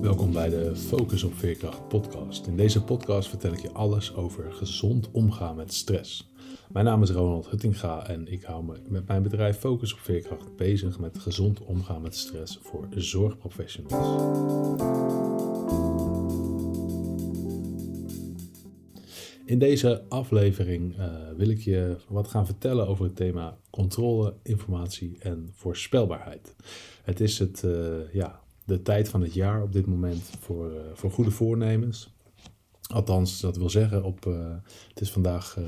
Welkom bij de Focus op Veerkracht podcast. In deze podcast vertel ik je alles over gezond omgaan met stress. Mijn naam is Ronald Huttinga en ik hou me met mijn bedrijf Focus op Veerkracht bezig met gezond omgaan met stress voor zorgprofessionals. In deze aflevering uh, wil ik je wat gaan vertellen over het thema controle, informatie en voorspelbaarheid. Het is het, uh, ja, de tijd van het jaar op dit moment voor, uh, voor goede voornemens. Althans, dat wil zeggen, op, het is vandaag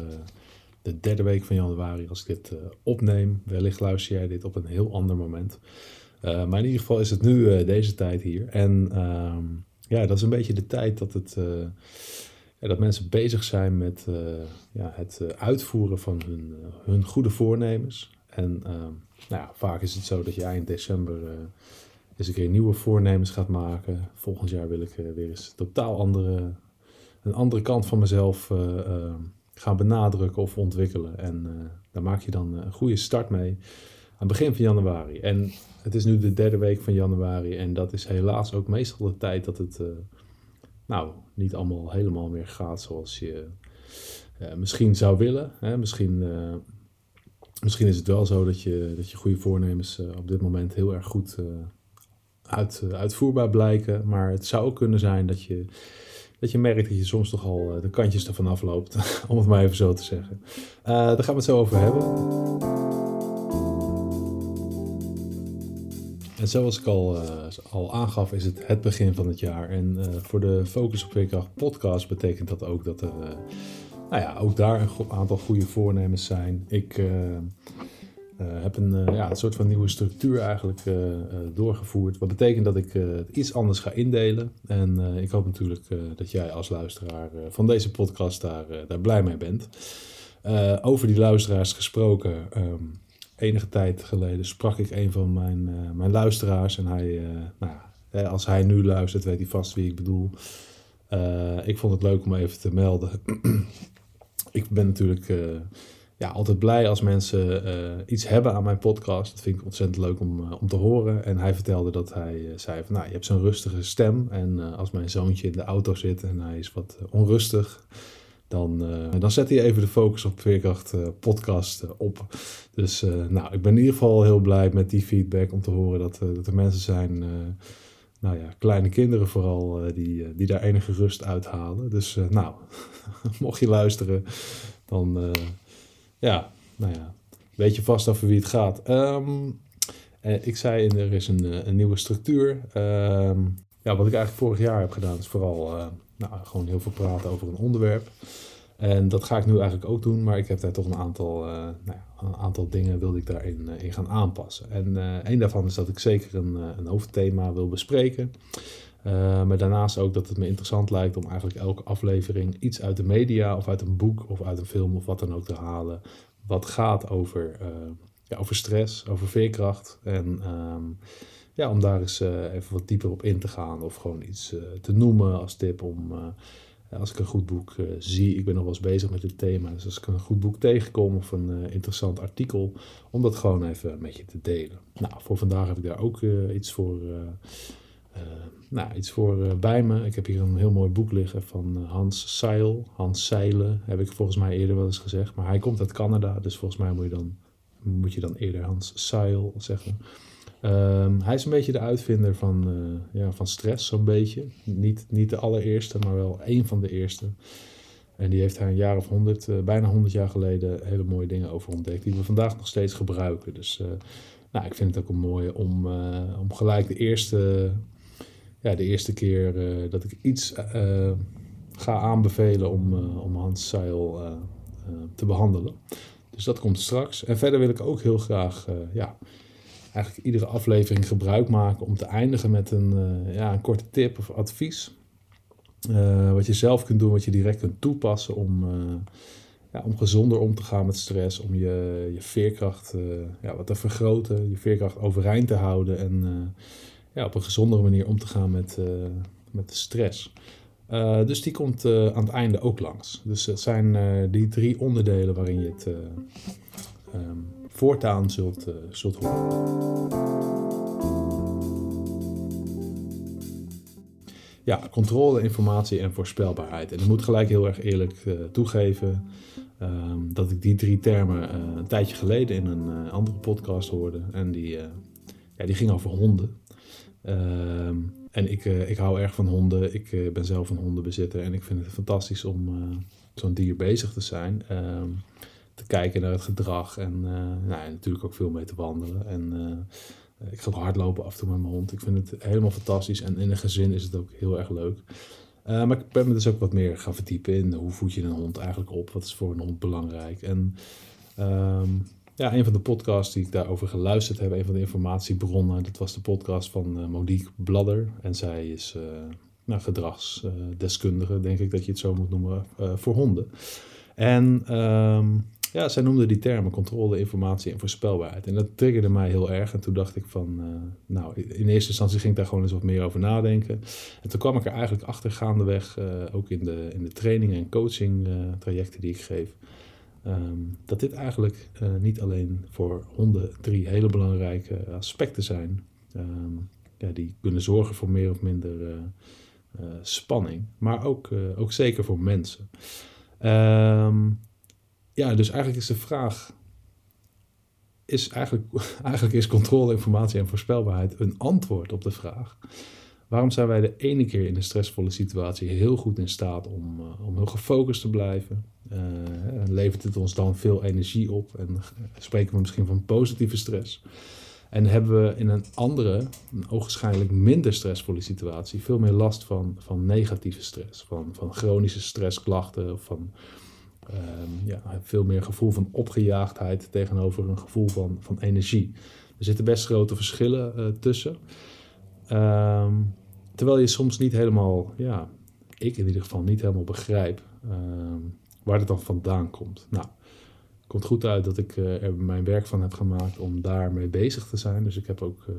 de derde week van januari als ik dit opneem. Wellicht luister jij dit op een heel ander moment. maar in ieder geval is het nu deze tijd hier. En ehm, ja, dat is een beetje de tijd dat het dat mensen bezig zijn met ja, het uitvoeren van hun, hun goede voornemens. En ehm, nou ja, vaak is het zo dat je eind december eens een keer nieuwe voornemens gaat maken. Volgend jaar wil ik weer eens totaal andere, een andere kant van mezelf ehm, gaan benadrukken of ontwikkelen. En daar maak je dan een goede start mee aan het begin van januari. En het is nu de derde week van januari en dat is helaas ook meestal de tijd dat het nou, niet allemaal helemaal meer gaat zoals je misschien zou willen. Hè? Misschien, misschien is het wel zo dat je, dat je goede voornemens op dit moment heel erg goed uit, uitvoerbaar blijken. Maar het zou ook kunnen zijn dat je, dat je merkt dat je soms toch al de kantjes ervan afloopt, om het maar even zo te zeggen. daar gaan we het zo over hebben. En zoals ik al, al aangaf, is het het begin van het jaar. En voor de Focus op Veerkracht podcast betekent dat ook dat er, nou ja, ook daar een aantal goede voornemens zijn. Ik heb een, ja, een soort van nieuwe structuur eigenlijk doorgevoerd. Wat betekent dat ik het iets anders ga indelen. En ik hoop natuurlijk dat jij als luisteraar van deze podcast daar, daar blij mee bent. over die luisteraars gesproken. Um, enige tijd geleden sprak ik een van mijn, mijn luisteraars. En hij, nou, als hij nu luistert, weet hij vast wie ik bedoel. Ik vond het leuk om even te melden. ik ben natuurlijk ja, altijd blij als mensen iets hebben aan mijn podcast. Dat vind ik ontzettend leuk om, om te horen. En hij vertelde dat hij zei van, nou, je hebt zo'n rustige stem. En als mijn zoontje in de auto zit en hij is wat onrustig dan, dan zet hij even de focus op Veerkracht podcast op. Dus nou, ik ben in ieder geval heel blij met die feedback om te horen dat, dat er mensen zijn, nou ja, kleine kinderen vooral, die, die daar enige rust uithalen. Dus nou, mocht je luisteren, dan ja, nou ja, weet je vast over wie het gaat. Um, ik zei, er is een, een nieuwe structuur. Um, ja, wat ik eigenlijk vorig jaar heb gedaan, is vooral nou, gewoon heel veel praten over een onderwerp. En dat ga ik nu eigenlijk ook doen, maar ik heb daar toch een aantal, nou een aantal dingen wilde ik daarin in gaan aanpassen. En een daarvan is dat ik zeker een, een hoofdthema wil bespreken. Maar daarnaast ook dat het me interessant lijkt om eigenlijk elke aflevering iets uit de media of uit een boek of uit een film of wat dan ook te halen. Wat gaat over, ja, over stress, over veerkracht. En um, ja, om daar eens uh, even wat dieper op in te gaan of gewoon iets te noemen als tip om, als ik een goed boek zie, ik ben nog wel eens bezig met dit thema, dus als ik een goed boek tegenkom of een interessant artikel, om dat gewoon even met je te delen. Nou, voor vandaag heb ik daar ook iets voor, nou, iets voor bij me. Ik heb hier een heel mooi boek liggen van Hans Seil. Hans Zeilen heb ik volgens mij eerder wel eens gezegd, maar hij komt uit Canada, dus volgens mij moet je dan, moet je dan eerder Hans Seil zeggen. Um, hij is een beetje de uitvinder van, ja, van stress, zo'n beetje. Niet, niet de allereerste, maar wel één van de eerste. En die heeft hij een jaar of honderd, bijna honderd jaar geleden, hele mooie dingen over ontdekt. Die we vandaag nog steeds gebruiken. Dus nou, ik vind het ook een mooie om, om gelijk de eerste, ja, de eerste keer dat ik iets ga aanbevelen om, om Hans Seil te behandelen. Dus dat komt straks. En verder wil ik ook heel graag ja, eigenlijk iedere aflevering gebruik maken om te eindigen met een, uh, ja, een korte tip of advies. Uh, wat je zelf kunt doen, wat je direct kunt toepassen om, uh, ja, om gezonder om te gaan met stress, om je, je veerkracht ja, wat te vergroten, je veerkracht overeind te houden en op een gezondere manier om te gaan met, met de stress. dus die komt aan het einde ook langs. Dus het zijn die drie onderdelen waarin je het um, voortaan zult, zult horen. ja, controle, informatie en voorspelbaarheid. En ik moet gelijk heel erg eerlijk toegeven ehm, dat ik die drie termen een tijdje geleden in een andere podcast hoorde. En die, ja, die ging over honden. Ehm, en ik, ik hou erg van honden. Ik ben zelf een hondenbezitter en ik vind het fantastisch om zo'n dier bezig te zijn. Ehm, te kijken naar het gedrag en nou, natuurlijk ook veel mee te wandelen. En ik ga hardlopen af en toe met mijn hond. Ik vind het helemaal fantastisch. En in een gezin is het ook heel erg leuk. Maar ik ben me dus ook wat meer gaan verdiepen in hoe voed je een hond eigenlijk op? Wat is voor een hond belangrijk? En um, ja, een van de podcasts die ik daarover geluisterd heb, een van de informatiebronnen, dat was de podcast van uh, Monique Bladder. En zij is uh, nou, gedragsdeskundige, denk ik dat je het zo moet noemen, voor honden. En um, ja, zij noemde die termen controle, informatie en voorspelbaarheid. En dat triggerde mij heel erg. En toen dacht ik van, nou, in eerste instantie ging ik daar gewoon eens wat meer over nadenken. En toen kwam ik er eigenlijk achter gaandeweg, uh, ook in de, in de training en coaching trajecten die ik geef, um, dat dit eigenlijk niet alleen voor honden drie hele belangrijke aspecten zijn. Um, ja, die kunnen zorgen voor meer of minder spanning, maar ook, ook zeker voor mensen. Um, ja, dus eigenlijk is de vraag: is eigenlijk, eigenlijk is controle, informatie en voorspelbaarheid een antwoord op de vraag. Waarom zijn wij de ene keer in een stressvolle situatie heel goed in staat om, uh, om heel gefocust te blijven? Uh, levert het ons dan veel energie op en spreken we misschien van positieve stress? En hebben we in een andere, ogenschijnlijk minder stressvolle situatie, veel meer last van, van negatieve stress, van, van chronische stressklachten van um, ja, veel meer gevoel van opgejaagdheid tegenover een gevoel van, van energie. Er zitten best grote verschillen uh, tussen. Um, terwijl je soms niet helemaal, ja, ik in ieder geval niet helemaal begrijp um, waar het dan vandaan komt. Nou, komt goed uit dat ik uh, er mijn werk van heb gemaakt om daarmee bezig te zijn. Dus ik heb ook uh,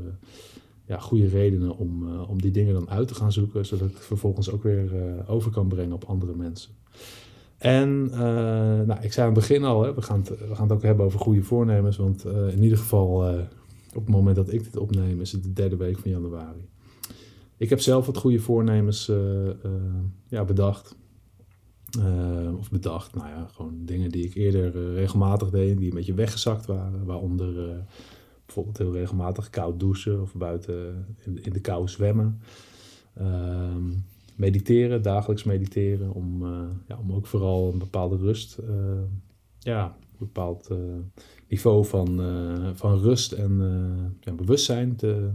ja, goede redenen om, om die dingen dan uit te gaan zoeken, zodat ik het vervolgens ook weer over kan brengen op andere mensen. En nou, ik zei aan het begin al, hè, we, gaan het, we gaan het ook hebben over goede voornemens. Want in ieder geval, op het moment dat ik dit opneem, is het de derde week van januari. Ik heb zelf wat goede voornemens ja, bedacht. of bedacht, nou ja, gewoon dingen die ik eerder regelmatig deed, die een beetje weggezakt waren. Waaronder bijvoorbeeld heel regelmatig koud douchen of buiten in, de kou zwemmen. Ehm, mediteren, dagelijks mediteren, om, ja, om ook vooral een bepaalde rust, ja, een bepaald niveau van, van rust en ja, bewustzijn te,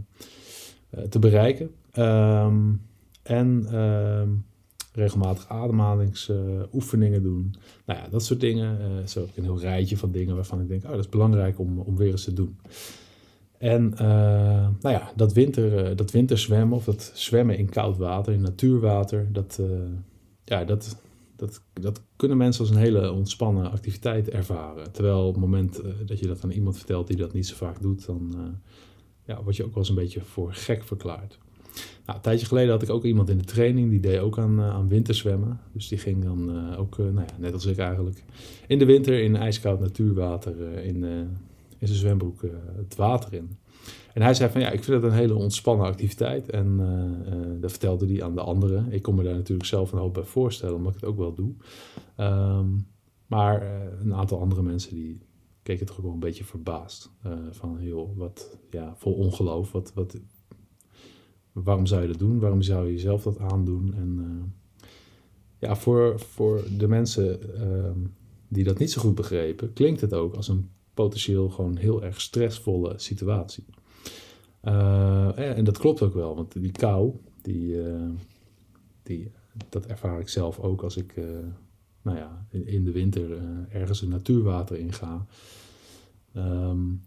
te bereiken. Um, en um, regelmatig ademhalingsoefeningen doen. Nou ja, dat soort dingen. zo heb ik een heel rijtje van dingen waarvan ik denk, oh, dat is belangrijk om, om weer eens te doen. En uh, nou ja, dat, winter, uh, dat winterzwemmen of dat zwemmen in koud water, in natuurwater, dat, uh, ja, dat, dat, dat kunnen mensen als een hele ontspannen activiteit ervaren. Terwijl op het moment dat je dat aan iemand vertelt die dat niet zo vaak doet, dan ja, word je ook wel eens een beetje voor gek verklaard. Nou, een tijdje geleden had ik ook iemand in de training, die deed ook aan, aan winterzwemmen. Dus die ging dan ook, nou ja, net als ik eigenlijk, in de winter in ijskoud natuurwater in in zijn zwembroek het water in. En hij zei van ja, ik vind het een hele ontspannen activiteit. En dat vertelde hij aan de anderen. Ik kon me daar natuurlijk zelf een hoop bij voorstellen, omdat ik het ook wel doe. Um, maar een aantal andere mensen die keken toch ook wel een beetje verbaasd. van joh, wat, ja, vol ongeloof. Wat, wat, waarom zou je dat doen? Waarom zou je jezelf dat aandoen? En ja, voor, voor de mensen ehm, die dat niet zo goed begrepen, klinkt het ook als een potentieel gewoon heel erg stressvolle situatie. Uh, en dat klopt ook wel, want die kou, die, die, dat ervaar ik zelf ook als ik nou ja, in, de winter ergens een natuurwater inga. Um,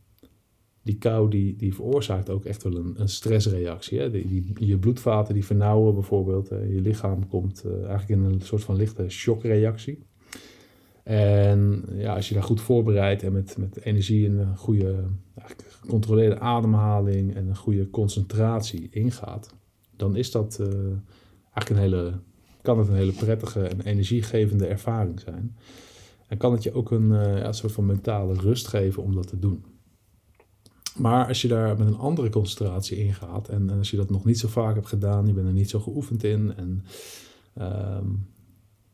die kou die, die veroorzaakt ook echt wel een, een stressreactie. Hè? Die, die, je bloedvaten die vernauwen bijvoorbeeld. je lichaam komt eigenlijk in een soort van lichte shockreactie. En ja, als je daar goed voorbereidt en met, met energie en een goede gecontroleerde ademhaling en een goede concentratie ingaat, dan is dat uh, eigenlijk een hele, kan het een hele prettige en energiegevende ervaring zijn. En kan het je ook een ja, soort van mentale rust geven om dat te doen. maar als je daar met een andere concentratie ingaat en, en als je dat nog niet zo vaak hebt gedaan, je bent er niet zo geoefend in en ehm,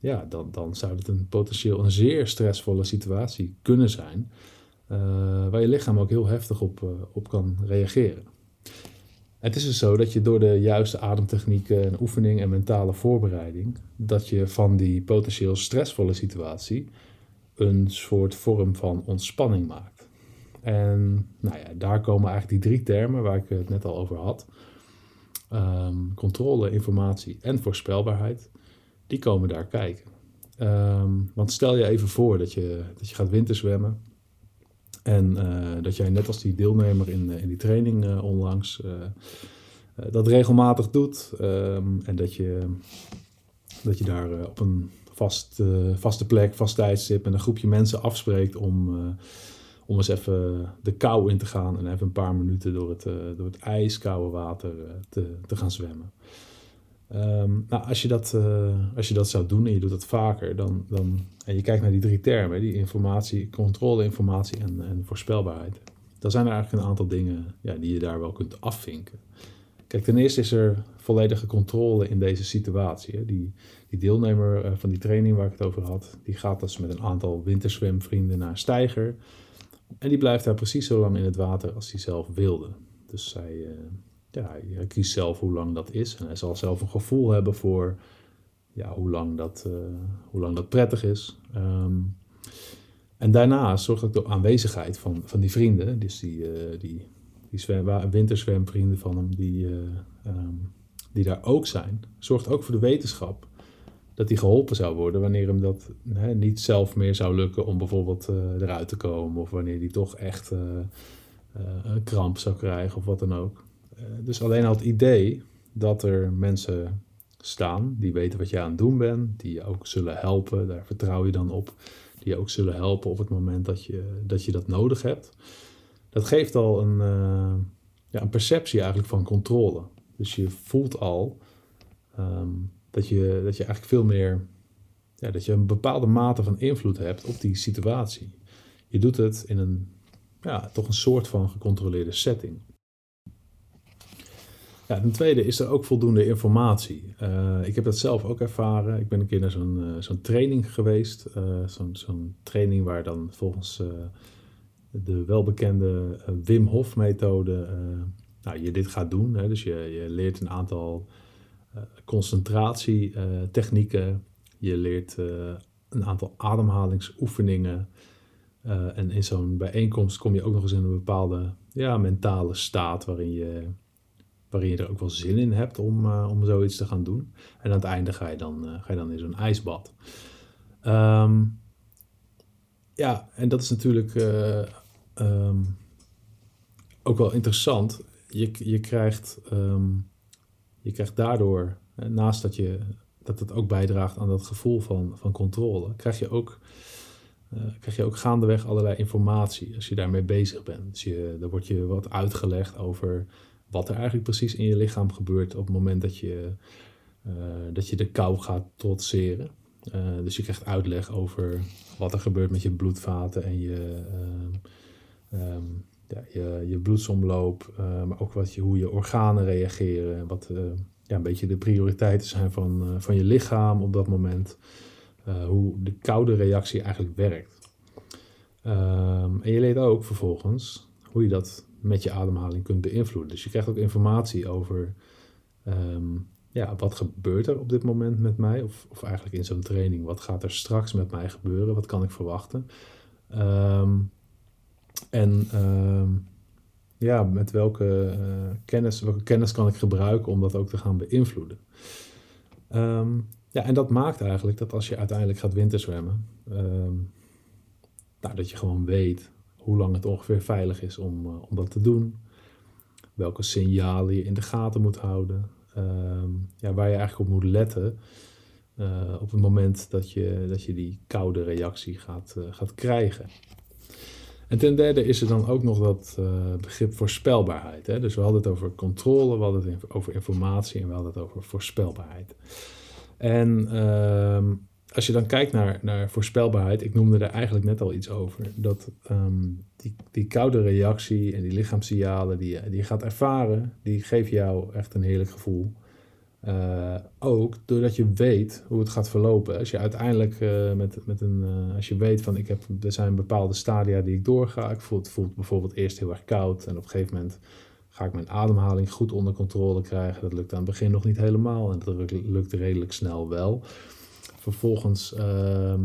ja, dan, dan zou het een potentieel een zeer stressvolle situatie kunnen zijn, uh, waar je lichaam ook heel heftig op, uh, op kan reageren. Het is dus zo dat je door de juiste ademtechnieken en oefening en mentale voorbereiding, dat je van die potentieel stressvolle situatie een soort vorm van ontspanning maakt. En nou ja, daar komen eigenlijk die drie termen waar ik het net al over had. Um, controle, informatie en voorspelbaarheid die komen daar kijken. Um, want stel je even voor dat je, dat je gaat winterzwemmen. En uh, dat jij net als die deelnemer in, in die training uh, onlangs dat regelmatig doet. Um, en dat je, dat je daar op een vast, vaste plek, vast tijdstip met een groepje mensen afspreekt om, om eens even de kou in te gaan. En even een paar minuten door het, door het ijskoude water te, te gaan zwemmen. Um, nou, als je, dat, uh, als je dat zou doen en je doet dat vaker, dan, dan, en je kijkt naar die drie termen, die informatie, controle, informatie en, en voorspelbaarheid, dan zijn er eigenlijk een aantal dingen ja, die je daar wel kunt afvinken. Kijk, ten eerste is er volledige controle in deze situatie. Die, die deelnemer uh, van die training waar ik het over had, die gaat dus met een aantal winterzwemvrienden naar een steiger. En die blijft daar precies zo lang in het water als hij zelf wilde. Dus zij, uh, ja, hij kiest zelf hoe lang dat is. En hij zal zelf een gevoel hebben voor ja, hoe, lang dat, uh, hoe lang dat prettig is. Um, en daarnaast zorgt ook de aanwezigheid van, van die vrienden, dus die, uh, die, die zwem, winterzwemvrienden van hem, die, uh, um, die daar ook zijn, zorgt ook voor de wetenschap dat hij geholpen zou worden wanneer hem dat hè, niet zelf meer zou lukken om bijvoorbeeld eruit te komen. Of wanneer hij toch echt een kramp zou krijgen of wat dan ook. Uh, dus alleen al het idee dat er mensen staan die weten wat je aan het doen bent, die je ook zullen helpen, daar vertrouw je dan op, die je ook zullen helpen op het moment dat je dat, je dat nodig hebt. Dat geeft al een, uh, ja, een perceptie eigenlijk van controle. Dus je voelt al um, dat, je, dat je eigenlijk veel meer, ja, dat je een bepaalde mate van invloed hebt op die situatie. Je doet het in een, ja, toch een soort van gecontroleerde setting. Ja, ten tweede is er ook voldoende informatie. Uh, ik heb dat zelf ook ervaren. Ik ben een keer naar zo'n uh, zo'n training geweest. Uh, zo'n zo'n training waar dan volgens de welbekende Wim Hof methode nou, je dit gaat doen. Hè. Dus je, je leert een aantal concentratietechnieken. je leert een aantal ademhalingsoefeningen. en in zo'n bijeenkomst kom je ook nog eens in een bepaalde ja, mentale staat waarin je waarin je er ook wel zin in hebt om, uh, om zoiets te gaan doen. En aan het einde ga je dan, uh, ga je dan in zo'n ijsbad. Um, ja, en dat is natuurlijk uh, um, ook wel interessant. Je, je, krijgt, um, je krijgt daardoor, naast dat, je, dat het ook bijdraagt aan dat gevoel van, van controle, krijg je ook krijg je ook gaandeweg allerlei informatie als je daarmee bezig bent. Dus je, er wordt je wat uitgelegd over wat er eigenlijk precies in je lichaam gebeurt op het moment dat je, uh, dat je de kou gaat trotseren. Uh, dus je krijgt uitleg over wat er gebeurt met je bloedvaten en je, uh, um, ja, je, bloedsomloop, maar ook wat je, hoe je organen reageren. Wat ja, een beetje de prioriteiten zijn van, van je lichaam op dat moment. hoe de koude reactie eigenlijk werkt. Um, en je leert ook vervolgens hoe je dat met je ademhaling kunt beïnvloeden. Dus je krijgt ook informatie over um, ja, wat gebeurt er op dit moment met mij, of, of eigenlijk in zo'n training, wat gaat er straks met mij gebeuren, wat kan ik verwachten. Um, en um, ja, met welke, uh, kennis, welke kennis kan ik gebruiken om dat ook te gaan beïnvloeden. ja, en dat maakt eigenlijk dat als je uiteindelijk gaat winterzwemmen, nou, dat je gewoon weet hoe lang het ongeveer veilig is om, uh, om dat te doen. Welke signalen je in de gaten moet houden. Uh, ja, waar je eigenlijk op moet letten uh, op het moment dat je, dat je die koude reactie gaat, uh, gaat krijgen. En ten derde is er dan ook nog dat begrip voorspelbaarheid. Hè? Dus we hadden het over controle, we hadden het over informatie en we hadden het over voorspelbaarheid. En ehm, als je dan kijkt naar, naar voorspelbaarheid, ik noemde er eigenlijk net al iets over. Dat ehm, die, die koude reactie en die lichaamssignalen die, die je gaat ervaren, die geven jou echt een heerlijk gevoel. Uh, ook doordat je weet hoe het gaat verlopen. Als je uiteindelijk uh, met, met een, uh, als je weet van ik heb, er zijn bepaalde stadia die ik doorga. Ik voel, het voelt bijvoorbeeld eerst heel erg koud en op een gegeven moment ga ik mijn ademhaling goed onder controle krijgen. Dat lukt aan het begin nog niet helemaal en dat lukt redelijk snel wel. Vervolgens ehm,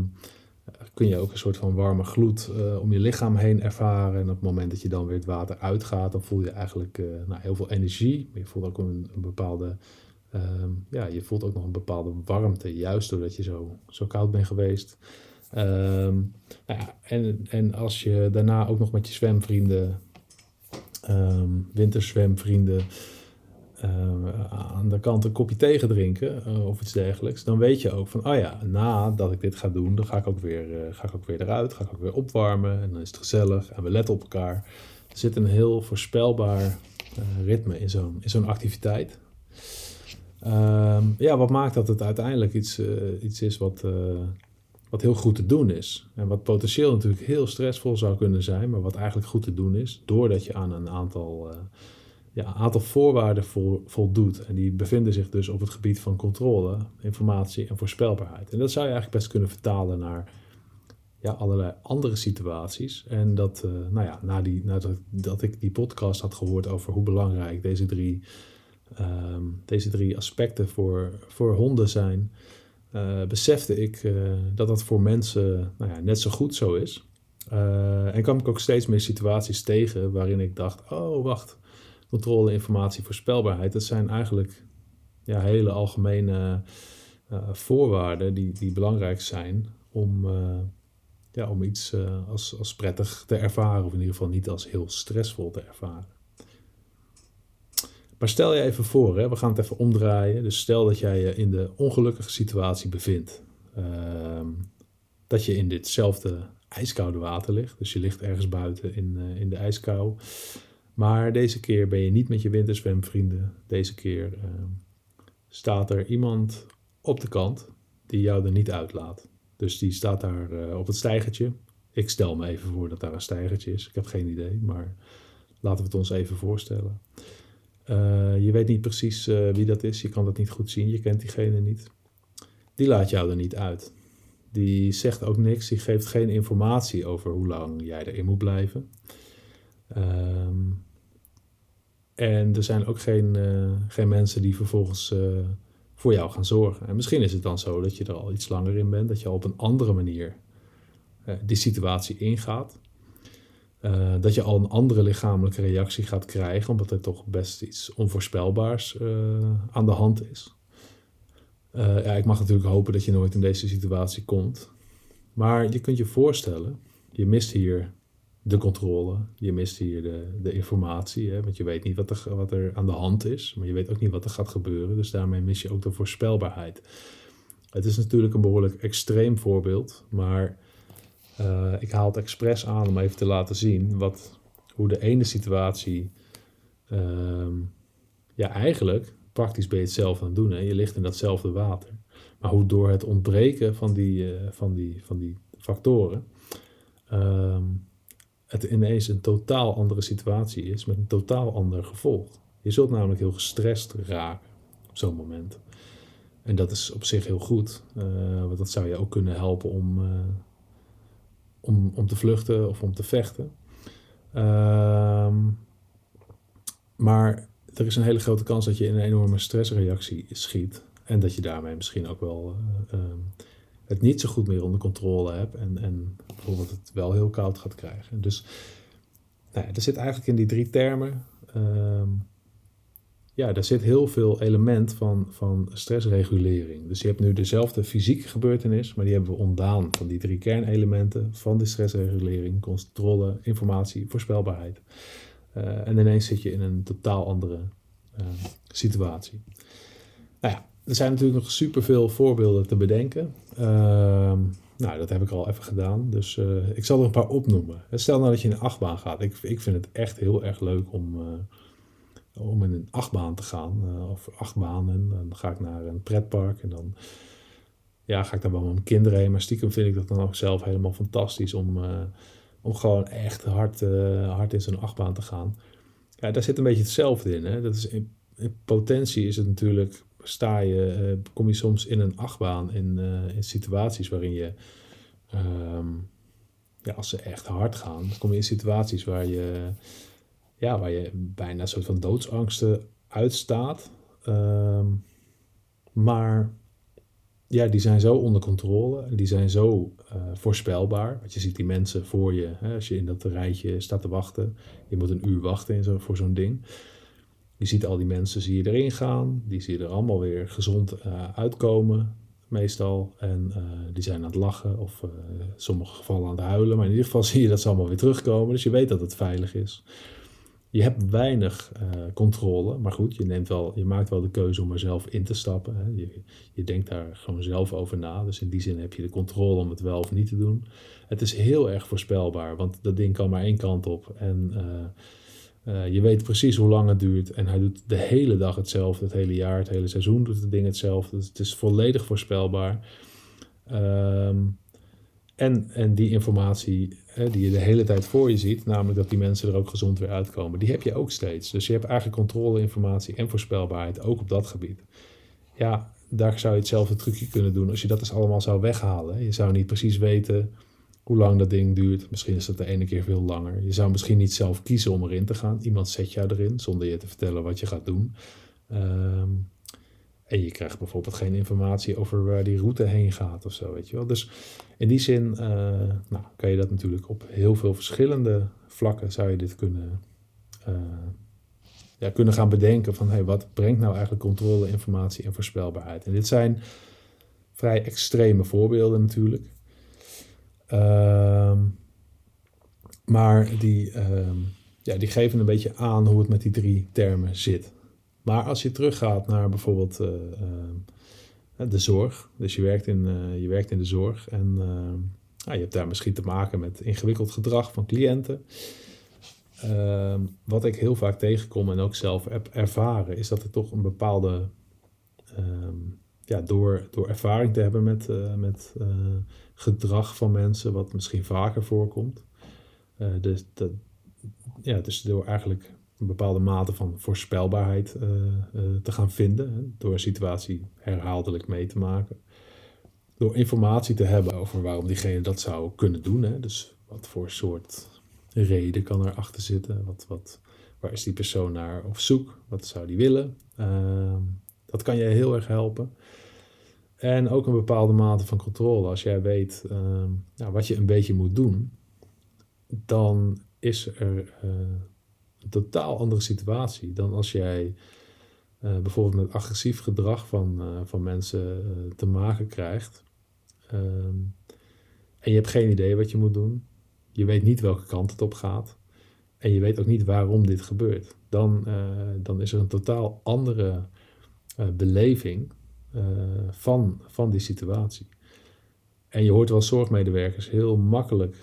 kun je ook een soort van warme gloed om je lichaam heen ervaren. En op het moment dat je dan weer het water uitgaat, dan voel je eigenlijk nou, heel veel energie. Maar je voelt ook een, bepaalde Um, ja, je voelt ook nog een bepaalde warmte, juist doordat je zo, zo koud bent geweest. Um, nou ja, en, en als je daarna ook nog met je zwemvrienden, um, winterzwemvrienden, aan de kant een kopje thee drinken uh, of iets dergelijks, dan weet je ook van, oh ja, nadat ik dit ga doen, dan ga ik ook weer, uh, ga ik ook weer eruit, ga ik ook weer opwarmen en dan is het gezellig en we letten op elkaar. Er zit een heel voorspelbaar ritme in zo'n in zo'n activiteit. Um, ja, wat maakt dat het uiteindelijk iets, iets is wat, wat heel goed te doen is. En wat potentieel natuurlijk heel stressvol zou kunnen zijn, maar wat eigenlijk goed te doen is, doordat je aan een aantal, ja, aantal voorwaarden vo voldoet. En die bevinden zich dus op het gebied van controle, informatie en voorspelbaarheid. En dat zou je eigenlijk best kunnen vertalen naar ja, allerlei andere situaties. En dat, nou ja, na die, nadat dat ik die podcast had gehoord over hoe belangrijk deze drie um, deze drie aspecten voor, voor honden zijn, uh, besefte ik uh, dat dat voor mensen nou ja, net zo goed zo is. En kwam ik ook steeds meer situaties tegen waarin ik dacht: oh wacht, controle, informatie, voorspelbaarheid, dat zijn eigenlijk ja, hele algemene voorwaarden die, die belangrijk zijn om, ja, om iets als, als prettig te ervaren, of in ieder geval niet als heel stressvol te ervaren. Maar stel je even voor, hè, we gaan het even omdraaien. Dus stel dat jij je in de ongelukkige situatie bevindt. Uh, dat je in ditzelfde ijskoude water ligt. Dus je ligt ergens buiten in, in de ijskou. Maar deze keer ben je niet met je winterzwemvrienden. Deze keer uh, staat er iemand op de kant die jou er niet uitlaat. Dus die staat daar uh, op het stijgertje. Ik stel me even voor dat daar een stijgertje is. Ik heb geen idee, maar laten we het ons even voorstellen. Uh, je weet niet precies uh, wie dat is, je kan dat niet goed zien, je kent diegene niet. Die laat jou er niet uit. Die zegt ook niks, die geeft geen informatie over hoe lang jij erin moet blijven. Um, en er zijn ook geen, uh, geen mensen die vervolgens voor jou gaan zorgen. En misschien is het dan zo dat je er al iets langer in bent, dat je al op een andere manier die situatie ingaat. Dat je al een andere lichamelijke reactie gaat krijgen, omdat er toch best iets onvoorspelbaars aan de hand is. Ja, ik mag natuurlijk hopen dat je nooit in deze situatie komt. Maar je kunt je voorstellen, je mist hier de controle, je mist hier de, de informatie, hè, want je weet niet wat er, wat er aan de hand is, maar je weet ook niet wat er gaat gebeuren, dus daarmee mis je ook de voorspelbaarheid. Het is natuurlijk een behoorlijk extreem voorbeeld, maar uh, ik haal het expres aan om even te laten zien wat, hoe de ene situatie uh, ja, eigenlijk praktisch ben je hetzelfde aan het doen. Hè? Je ligt in datzelfde water. Maar hoe door het ontbreken van die, uh, van die, van die factoren uh, het ineens een totaal andere situatie is met een totaal ander gevolg. Je zult namelijk heel gestrest raken op zo'n moment. En dat is op zich heel goed, uh, want dat zou je ook kunnen helpen om om, om te vluchten of om te vechten. Um, maar er is een hele grote kans dat je in een enorme stressreactie schiet. En dat je daarmee misschien ook wel uh, het niet zo goed meer onder controle hebt. En, en bijvoorbeeld het wel heel koud gaat krijgen. Dus nou er zit eigenlijk in die drie termen. Uh, ja, daar zit heel veel element van, van stressregulering. Dus je hebt nu dezelfde fysieke gebeurtenis, maar die hebben we ontdaan van die drie kernelementen van de stressregulering, controle, informatie, voorspelbaarheid. Uh, en ineens zit je in een totaal andere uh, situatie. Nou ja, er zijn natuurlijk nog superveel voorbeelden te bedenken. Uh, nou, dat heb ik al even gedaan, dus uh, ik zal er een paar opnoemen. Stel nou dat je in een achtbaan gaat. Ik, ik vind het echt heel erg leuk om om in een achtbaan te gaan, uh, of achtbanen. Dan ga ik naar een pretpark en dan ja, ga ik dan wel met mijn kinderen heen. Maar stiekem vind ik dat dan ook zelf helemaal fantastisch om, om gewoon echt hard, hard in zo'n achtbaan te gaan. Ja, daar zit een beetje hetzelfde in. Hè? Dat is in, potentie is het natuurlijk, sta je, kom je soms in een achtbaan in, in situaties waarin je, ehm, ja, als ze echt hard gaan, kom je in situaties waar je, ja, waar je bijna een soort van doodsangsten uitstaat. Ehm, maar ja, die zijn zo onder controle en die zijn zo uh, voorspelbaar. Want je ziet die mensen voor je, hè, als je in dat rijtje staat te wachten. Je moet een uur wachten in zo, voor zo'n ding. Je ziet al die mensen, zie je erin gaan. Die zie je er allemaal weer gezond uh, uitkomen, meestal. En uh, die zijn aan het lachen of in sommige gevallen aan het huilen. Maar in ieder geval zie je dat ze allemaal weer terugkomen. Dus je weet dat het veilig is je hebt weinig controle, maar goed, je, neemt wel, je maakt wel de keuze om er zelf in te stappen. Hè. Je, je denkt daar gewoon zelf over na. Dus in die zin heb je de controle om het wel of niet te doen. Het is heel erg voorspelbaar, want dat ding kan maar één kant op. En uh, je weet precies hoe lang het duurt. En hij doet de hele dag hetzelfde, het hele jaar, het hele seizoen doet het ding hetzelfde. Dus het is volledig voorspelbaar. Um, en, en die informatie die je de hele tijd voor je ziet, namelijk dat die mensen er ook gezond weer uitkomen, die heb je ook steeds. Dus je hebt eigenlijk controleinformatie en voorspelbaarheid ook op dat gebied. Ja, daar zou je hetzelfde trucje kunnen doen als je dat dus allemaal zou weghalen. Je zou niet precies weten hoe lang dat ding duurt. Misschien is dat de ene keer veel langer. Je zou misschien niet zelf kiezen om erin te gaan. Iemand zet jou erin zonder je te vertellen wat je gaat doen. Um, en je krijgt bijvoorbeeld geen informatie over waar die route heen gaat of zo, weet je wel. Dus in die zin uh, nou, kan je dat natuurlijk op heel veel verschillende vlakken zou je dit kunnen, uh, ja, kunnen gaan bedenken van hey, wat brengt nou eigenlijk controle, informatie en voorspelbaarheid. En dit zijn vrij extreme voorbeelden natuurlijk. Uh, maar die, ehm, ja, die geven een beetje aan hoe het met die drie termen zit. Maar als je teruggaat naar bijvoorbeeld uh, uh, de zorg, dus je werkt in, uh, je werkt in de zorg en je hebt daar misschien te maken met ingewikkeld gedrag van cliënten. Ehm, wat ik heel vaak tegenkom en ook zelf heb ervaren, is dat er toch een bepaalde, ehm, ja, door, door ervaring te hebben met, met gedrag van mensen, wat misschien vaker voorkomt. dus, dat, ja, dus door eigenlijk een bepaalde mate van voorspelbaarheid te gaan vinden. Hè, door een situatie herhaaldelijk mee te maken. Door informatie te hebben over waarom diegene dat zou kunnen doen. Hè, dus wat voor soort reden kan er achter zitten? Wat, wat, waar is die persoon naar op zoek? Wat zou die willen? Dat kan je heel erg helpen. En ook een bepaalde mate van controle. Als jij weet ehm, nou, wat je een beetje moet doen, dan is er eh, een totaal andere situatie dan als jij uh, bijvoorbeeld met agressief gedrag van, uh, van mensen te maken krijgt. Um, en je hebt geen idee wat je moet doen. Je weet niet welke kant het op gaat. En je weet ook niet waarom dit gebeurt. Dan, dan is er een totaal andere beleving van, van die situatie. En je hoort wel zorgmedewerkers heel makkelijk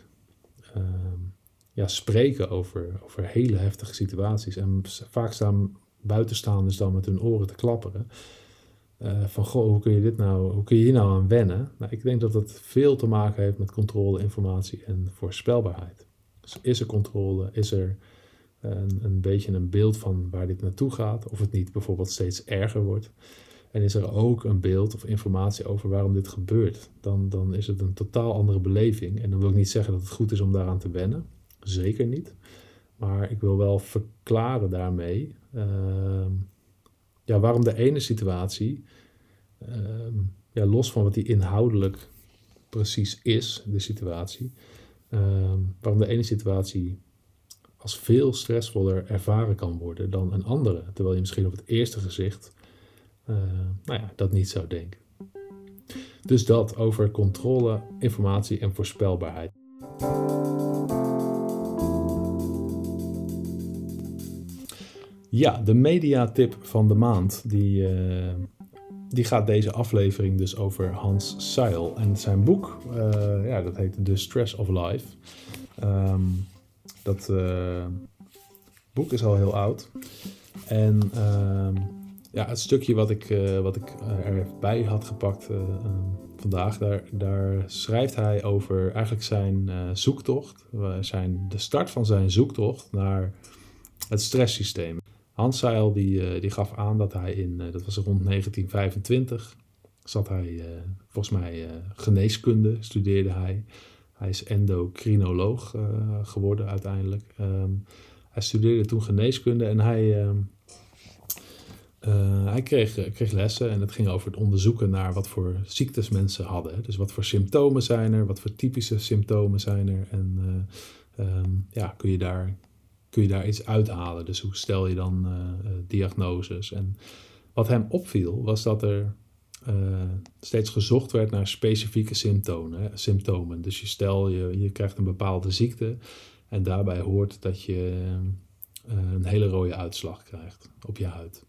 ehm, ja, spreken over, over hele heftige situaties. En vaak staan buitenstaanders dan met hun oren te klapperen. Uh, van goh, hoe kun je dit nou, hoe kun je hier nou aan wennen? Nou, ik denk dat dat veel te maken heeft met controle, informatie en voorspelbaarheid. Dus is er controle? Is er een, een beetje een beeld van waar dit naartoe gaat? Of het niet bijvoorbeeld steeds erger wordt? En is er ook een beeld of informatie over waarom dit gebeurt? Dan, dan is het een totaal andere beleving. En dan wil ik niet zeggen dat het goed is om daaraan te wennen. Zeker niet. Maar ik wil wel verklaren daarmee uh, ja, waarom de ene situatie, uh, ja, los van wat die inhoudelijk precies is, de situatie, uh, waarom de ene situatie als veel stressvoller ervaren kan worden dan een andere. Terwijl je misschien op het eerste gezicht uh, nou ja, dat niet zou denken. Dus dat over controle, informatie en voorspelbaarheid. Ja, de mediatip van de maand, die, uh, die gaat deze aflevering dus over Hans Seil. En zijn boek, uh, ja, dat heet The Stress of Life. Um, dat uh, boek is al heel oud. En um, ja, het stukje wat ik, uh, wat ik erbij had gepakt vandaag, daar, daar schrijft hij over eigenlijk zijn zoektocht, zijn, de start van zijn zoektocht naar het stresssysteem. Hans Seil die, die gaf aan dat hij in, dat was rond 1925, zat hij, volgens mij geneeskunde studeerde hij. Hij is endocrinoloog geworden uiteindelijk. Ehm, hij studeerde toen geneeskunde en hij, ehm, eh, hij kreeg, eh, kreeg lessen en het ging over het onderzoeken naar wat voor ziektes mensen hadden. Dus wat voor symptomen zijn er, wat voor typische symptomen zijn er en eh, ehm, ja, kun je, daar, kun je daar iets uithalen. Dus hoe stel je dan diagnoses? En wat hem opviel was dat er steeds gezocht werd naar specifieke symptomen, symptomen. Dus je stel je, je krijgt een bepaalde ziekte en daarbij hoort dat je een hele rode uitslag krijgt op je huid.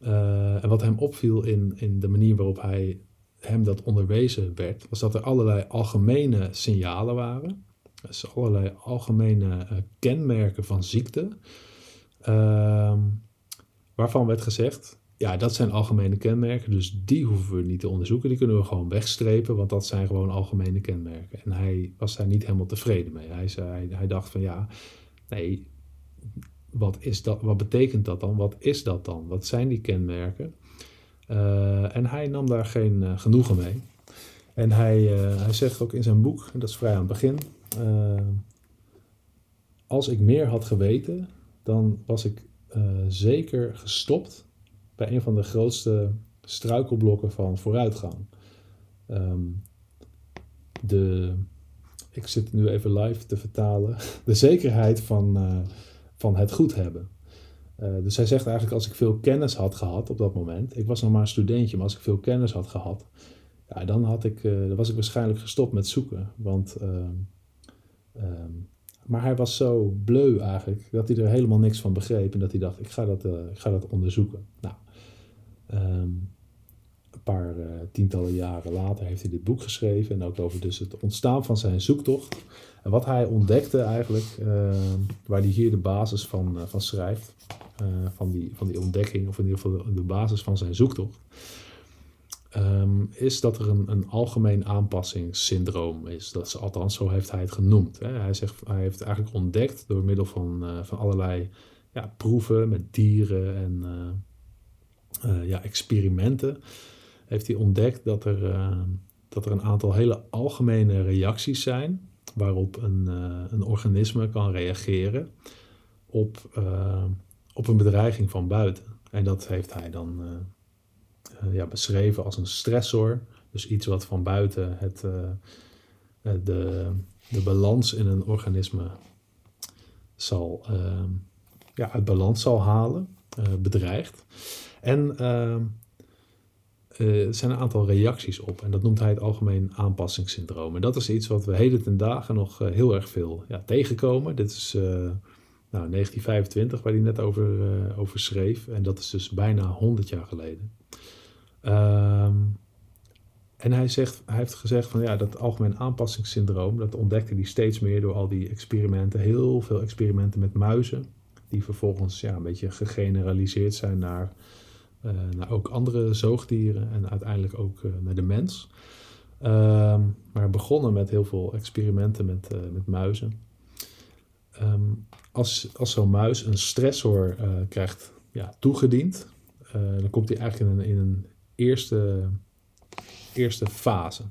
Uh, en wat hem opviel in, in de manier waarop hij hem dat onderwezen werd, was dat er allerlei algemene signalen waren. Dus allerlei algemene kenmerken van ziekte. Uh, waarvan werd gezegd, ja, dat zijn algemene kenmerken, dus die hoeven we niet te onderzoeken. Die kunnen we gewoon wegstrepen, want dat zijn gewoon algemene kenmerken. En hij was daar niet helemaal tevreden mee. Hij, zei, hij dacht van ja, nee, wat, is dat, wat betekent dat dan? Wat is dat dan? Wat zijn die kenmerken? Uh, en hij nam daar geen uh, genoegen mee. En hij, uh, hij zegt ook in zijn boek, dat is vrij aan het begin, als ik meer had geweten, dan was ik zeker gestopt bij een van de grootste struikelblokken van vooruitgang. Um, de, ik zit nu even live te vertalen, de zekerheid van van het goed hebben. Uh, dus hij zegt eigenlijk, als ik veel kennis had gehad op dat moment, ik was nog maar een studentje, maar als ik veel kennis had gehad, ja, dan, had ik, dan was ik waarschijnlijk gestopt met zoeken. Want, uh, maar hij was zo bleu eigenlijk, dat hij er helemaal niks van begreep en dat hij dacht, ik ga dat, eh, ik ga dat onderzoeken. Nou, um, een paar tientallen jaren later heeft hij dit boek geschreven en ook over dus het ontstaan van zijn zoektocht. En wat hij ontdekte eigenlijk, uh, waar hij hier de basis van, uh, van schrijft, uh, van, die, van die ontdekking, of in ieder geval de, basis van zijn zoektocht, um, is dat er een, een algemeen aanpassingssyndroom is. Dat is, althans, zo heeft hij het genoemd. Hè. Hij, zegt, hij heeft eigenlijk ontdekt door middel van, van allerlei ja, proeven met dieren en ja, experimenten, heeft hij ontdekt dat er, dat er een aantal hele algemene reacties zijn waarop een, uh, een organisme kan reageren op, op een bedreiging van buiten. En dat heeft hij dan ja, beschreven als een stressor. Dus iets wat van buiten het, de, de balans in een organisme zal, ja, uit balans zal halen, bedreigt. En uh, er zijn een aantal reacties op. En dat noemt hij het algemeen aanpassingssyndroom. En dat is iets wat we heden ten dagen nog uh, heel erg veel ja, tegenkomen. Dit is uh, nou, 1925, waar hij net over, over schreef. En dat is dus bijna 100 jaar geleden. Um, en hij, zegt, hij heeft gezegd van ja, dat algemeen aanpassingssyndroom, dat ontdekte hij steeds meer door al die experimenten. Heel veel experimenten met muizen, die vervolgens ja, een beetje gegeneraliseerd zijn naar naar ook andere zoogdieren en uiteindelijk ook uh, naar de mens. Uh, maar begonnen met heel veel experimenten met, uh, met muizen. Um, als als zo'n muis een stressor krijgt ja, toegediend, dan komt hij eigenlijk in een, in een eerste, eerste fase.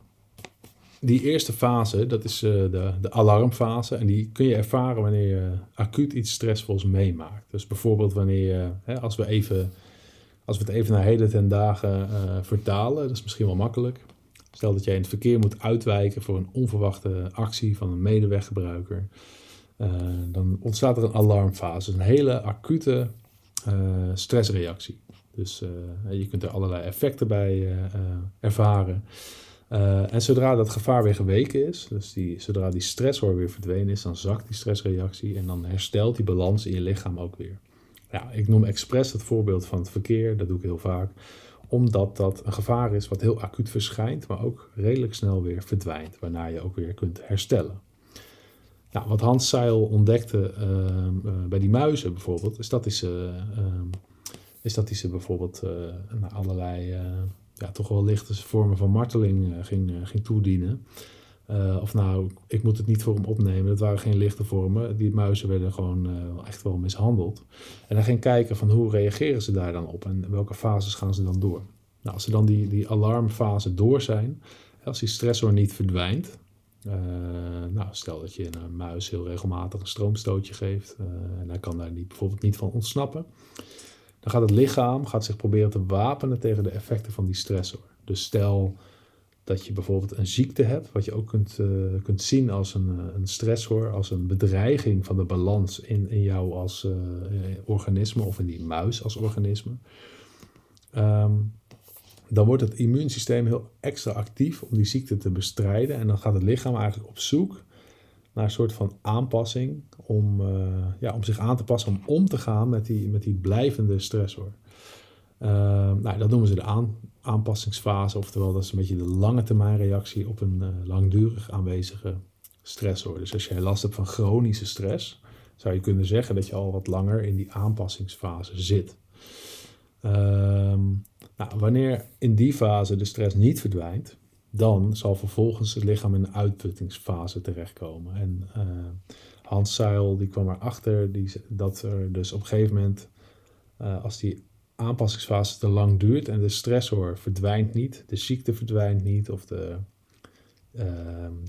Die eerste fase, dat is de, de alarmfase. En die kun je ervaren wanneer je acuut iets stressvols meemaakt. Dus bijvoorbeeld wanneer je, hè, als we even als we het even naar heden ten dagen uh, vertalen, dat is misschien wel makkelijk. Stel dat jij in het verkeer moet uitwijken voor een onverwachte actie van een medeweggebruiker. Uh, dan ontstaat er een alarmfase, een hele acute uh, stressreactie. Dus je kunt er allerlei effecten bij ervaren. en zodra dat gevaar weer geweken is, dus die, zodra die stressor weer verdwenen is, dan zakt die stressreactie en dan herstelt die balans in je lichaam ook weer. Ja, ik noem expres het voorbeeld van het verkeer, dat doe ik heel vaak, omdat dat een gevaar is wat heel acuut verschijnt, maar ook redelijk snel weer verdwijnt, waarna je ook weer kunt herstellen. Nou, wat Hans Seil ontdekte uh, uh, bij die muizen bijvoorbeeld, is dat is, uh, is dat hij ze bijvoorbeeld naar allerlei ja, toch wel lichte vormen van marteling ging, ging toedienen. Of nou, ik moet het niet voor hem opnemen. Dat waren geen lichte vormen. Die muizen werden gewoon echt wel mishandeld. En dan ging kijken van hoe reageren ze daar dan op en welke fases gaan ze dan door. Nou, als ze dan die, die alarmfase door zijn, als die stressor niet verdwijnt, uh, nou, stel dat je een muis heel regelmatig een stroomstootje geeft en hij kan daar niet, bijvoorbeeld niet van ontsnappen, dan gaat het lichaam gaat zich proberen te wapenen tegen de effecten van die stressor. Dus stel dat je bijvoorbeeld een ziekte hebt, wat je ook kunt, uh, kunt zien als een, een stressor, als een bedreiging van de balans in, in jou als organisme of in die muis als organisme. Um, dan wordt het immuunsysteem heel extra actief om die ziekte te bestrijden. En dan gaat het lichaam eigenlijk op zoek naar een soort van aanpassing om, uh, ja, om zich aan te passen, om om te gaan met die, met die blijvende stressor. Uh, nou, dat noemen ze de aan, aanpassingsfase, oftewel dat is een beetje de lange termijn reactie op een uh, langdurig aanwezige stressor. Dus als jij last hebt van chronische stress, zou je kunnen zeggen dat je al wat langer in die aanpassingsfase zit. Ehm nou, wanneer in die fase de stress niet verdwijnt, dan zal vervolgens het lichaam in een uitputtingsfase terechtkomen. En uh, Hans Seil die kwam erachter die, dat er dus op een gegeven moment, uh, als die aanpassingsfase te lang duurt en de stressor verdwijnt niet, de ziekte verdwijnt niet of de, uh,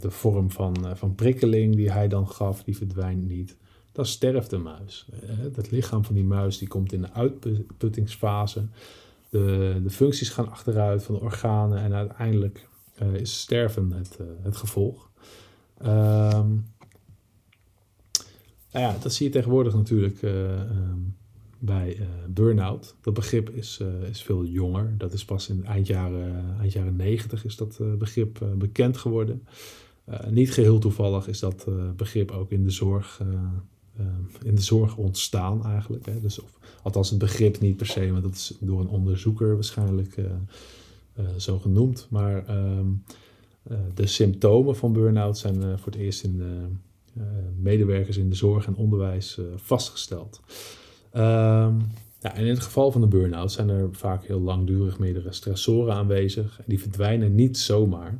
de vorm van, van prikkeling die hij dan gaf, die verdwijnt niet, dan sterft de muis. het lichaam van die muis die komt in de uitputtingsfase. De, de functies gaan achteruit van de organen en uiteindelijk uh, is sterven het, uh, het gevolg. Um, nou ja, dat zie je tegenwoordig natuurlijk um, bij burn-out. Dat begrip is, is veel jonger. Dat is pas in eind jaren, eind jaren 90 is dat begrip bekend geworden. niet geheel toevallig is dat begrip ook in de zorg in de zorg ontstaan eigenlijk. Hè. Dus of, althans het begrip niet per se, maar dat is door een onderzoeker waarschijnlijk uh, uh, zo genoemd. Maar ehm, eh, de symptomen van burn-out zijn voor het eerst in de medewerkers in de zorg en onderwijs vastgesteld. Um, ja, en in het geval van de burn-out zijn er vaak heel langdurig meerdere stressoren aanwezig. Die verdwijnen niet zomaar.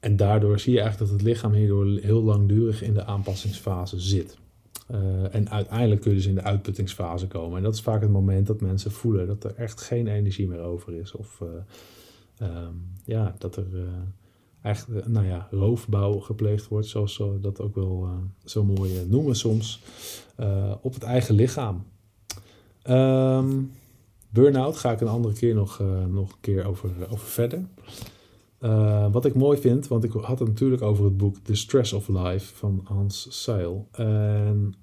En daardoor zie je eigenlijk dat het lichaam hierdoor heel langdurig in de aanpassingsfase zit. Uh, en uiteindelijk kun je dus in de uitputtingsfase komen. En dat is vaak het moment dat mensen voelen dat er echt geen energie meer over is. Of uh, um, ja, dat er uh, eigenlijk nou ja, roofbouw gepleegd wordt, zoals ze dat ook wel zo mooi noemen soms, op het eigen lichaam. Um, Burnout ga ik een andere keer nog, nog een keer over, over verder. Wat ik mooi vind, want ik had het natuurlijk over het boek The Stress of Life van Hans Seil. En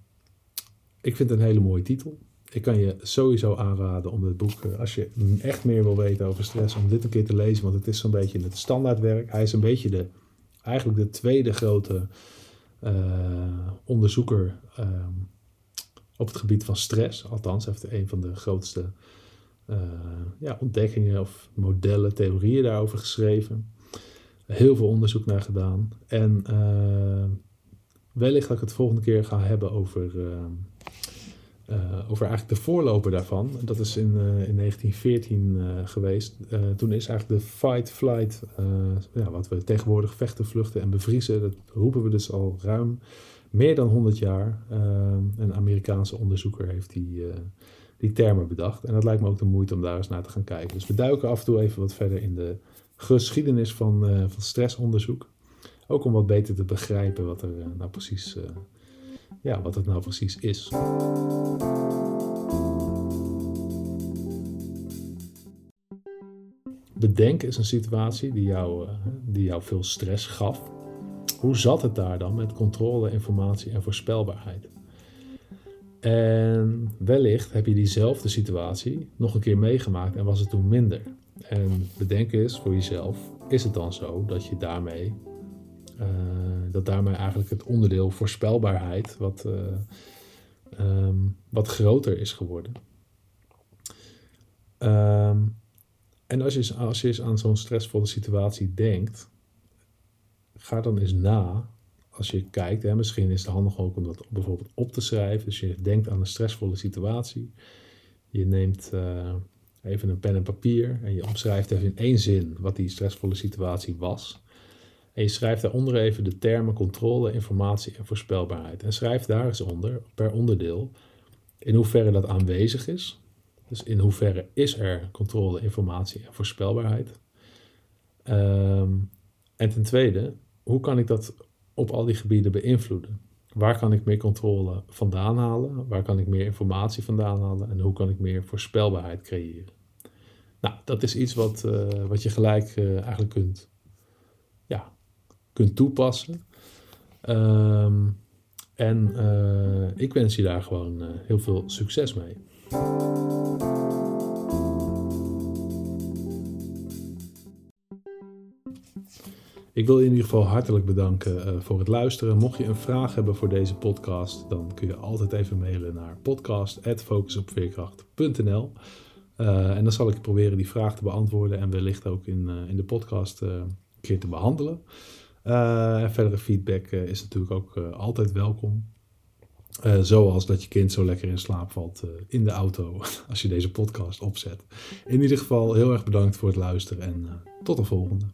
ik vind het een hele mooie titel. Ik kan je sowieso aanraden om dit boek, eh, als je echt meer wil weten over stress, om dit een keer te lezen. Want het is zo'n beetje het standaardwerk. Hij is een beetje de, eigenlijk de tweede grote uh, onderzoeker uh, op het gebied van stress. Althans, hij heeft een van de grootste uh, ja, ontdekkingen of modellen, theorieën daarover geschreven. Heel veel onderzoek naar gedaan. En wellicht dat ik het volgende keer ga hebben over, uh, over eigenlijk de voorloper daarvan. Dat is in, in 1914 geweest. toen is eigenlijk de fight, flight, ja, wat we tegenwoordig vechten, vluchten en bevriezen, dat roepen we dus al ruim meer dan 100 jaar. een Amerikaanse onderzoeker heeft die die termen bedacht. En dat lijkt me ook de moeite om daar eens naar te gaan kijken. Dus we duiken af en toe even wat verder in de geschiedenis van, van stressonderzoek. Ook om wat beter te begrijpen wat er nou precies, uh, ja, wat het nou precies is. Bedenk is een situatie die jou, die jou veel stress gaf. Hoe zat het daar dan met controle, informatie en voorspelbaarheid? En wellicht heb je diezelfde situatie nog een keer meegemaakt en was het toen minder. En bedenk eens voor jezelf, is het dan zo dat je daarmee, uh, dat daarmee eigenlijk het onderdeel voorspelbaarheid wat, uh, um, wat groter is geworden? Um, en als je, als je eens aan zo'n stressvolle situatie denkt, ga dan eens na als je kijkt, hè, misschien is het handig ook om dat bijvoorbeeld op te schrijven. Als je denkt aan een stressvolle situatie, Je neemt eh, even een pen en papier en je omschrijft even in één zin wat die stressvolle situatie was. En je schrijft daaronder even de termen controle, informatie en voorspelbaarheid. En schrijf daar eens onder, per onderdeel, in hoeverre dat aanwezig is. Dus in hoeverre is er controle, informatie en voorspelbaarheid. Ehm, en ten tweede, hoe kan ik dat op al die gebieden beïnvloeden? Waar kan ik meer controle vandaan halen? Waar kan ik meer informatie vandaan halen? En hoe kan ik meer voorspelbaarheid creëren? Nou, dat is iets wat, uh, wat je gelijk uh, eigenlijk kunt, kunt toepassen. Um, en uh, ik wens je daar gewoon heel veel succes mee. Ik wil je in ieder geval hartelijk bedanken uh, voor het luisteren. Mocht je een vraag hebben voor deze podcast, dan kun je altijd even mailen naar podcast.focusopveerkracht.nl uh, En dan zal ik proberen die vraag te beantwoorden en wellicht ook in, in de podcast een keer te behandelen. En verdere feedback is natuurlijk ook altijd welkom. zoals dat je kind zo lekker in slaap valt in de auto als je deze podcast opzet. In ieder geval heel erg bedankt voor het luisteren en tot de volgende.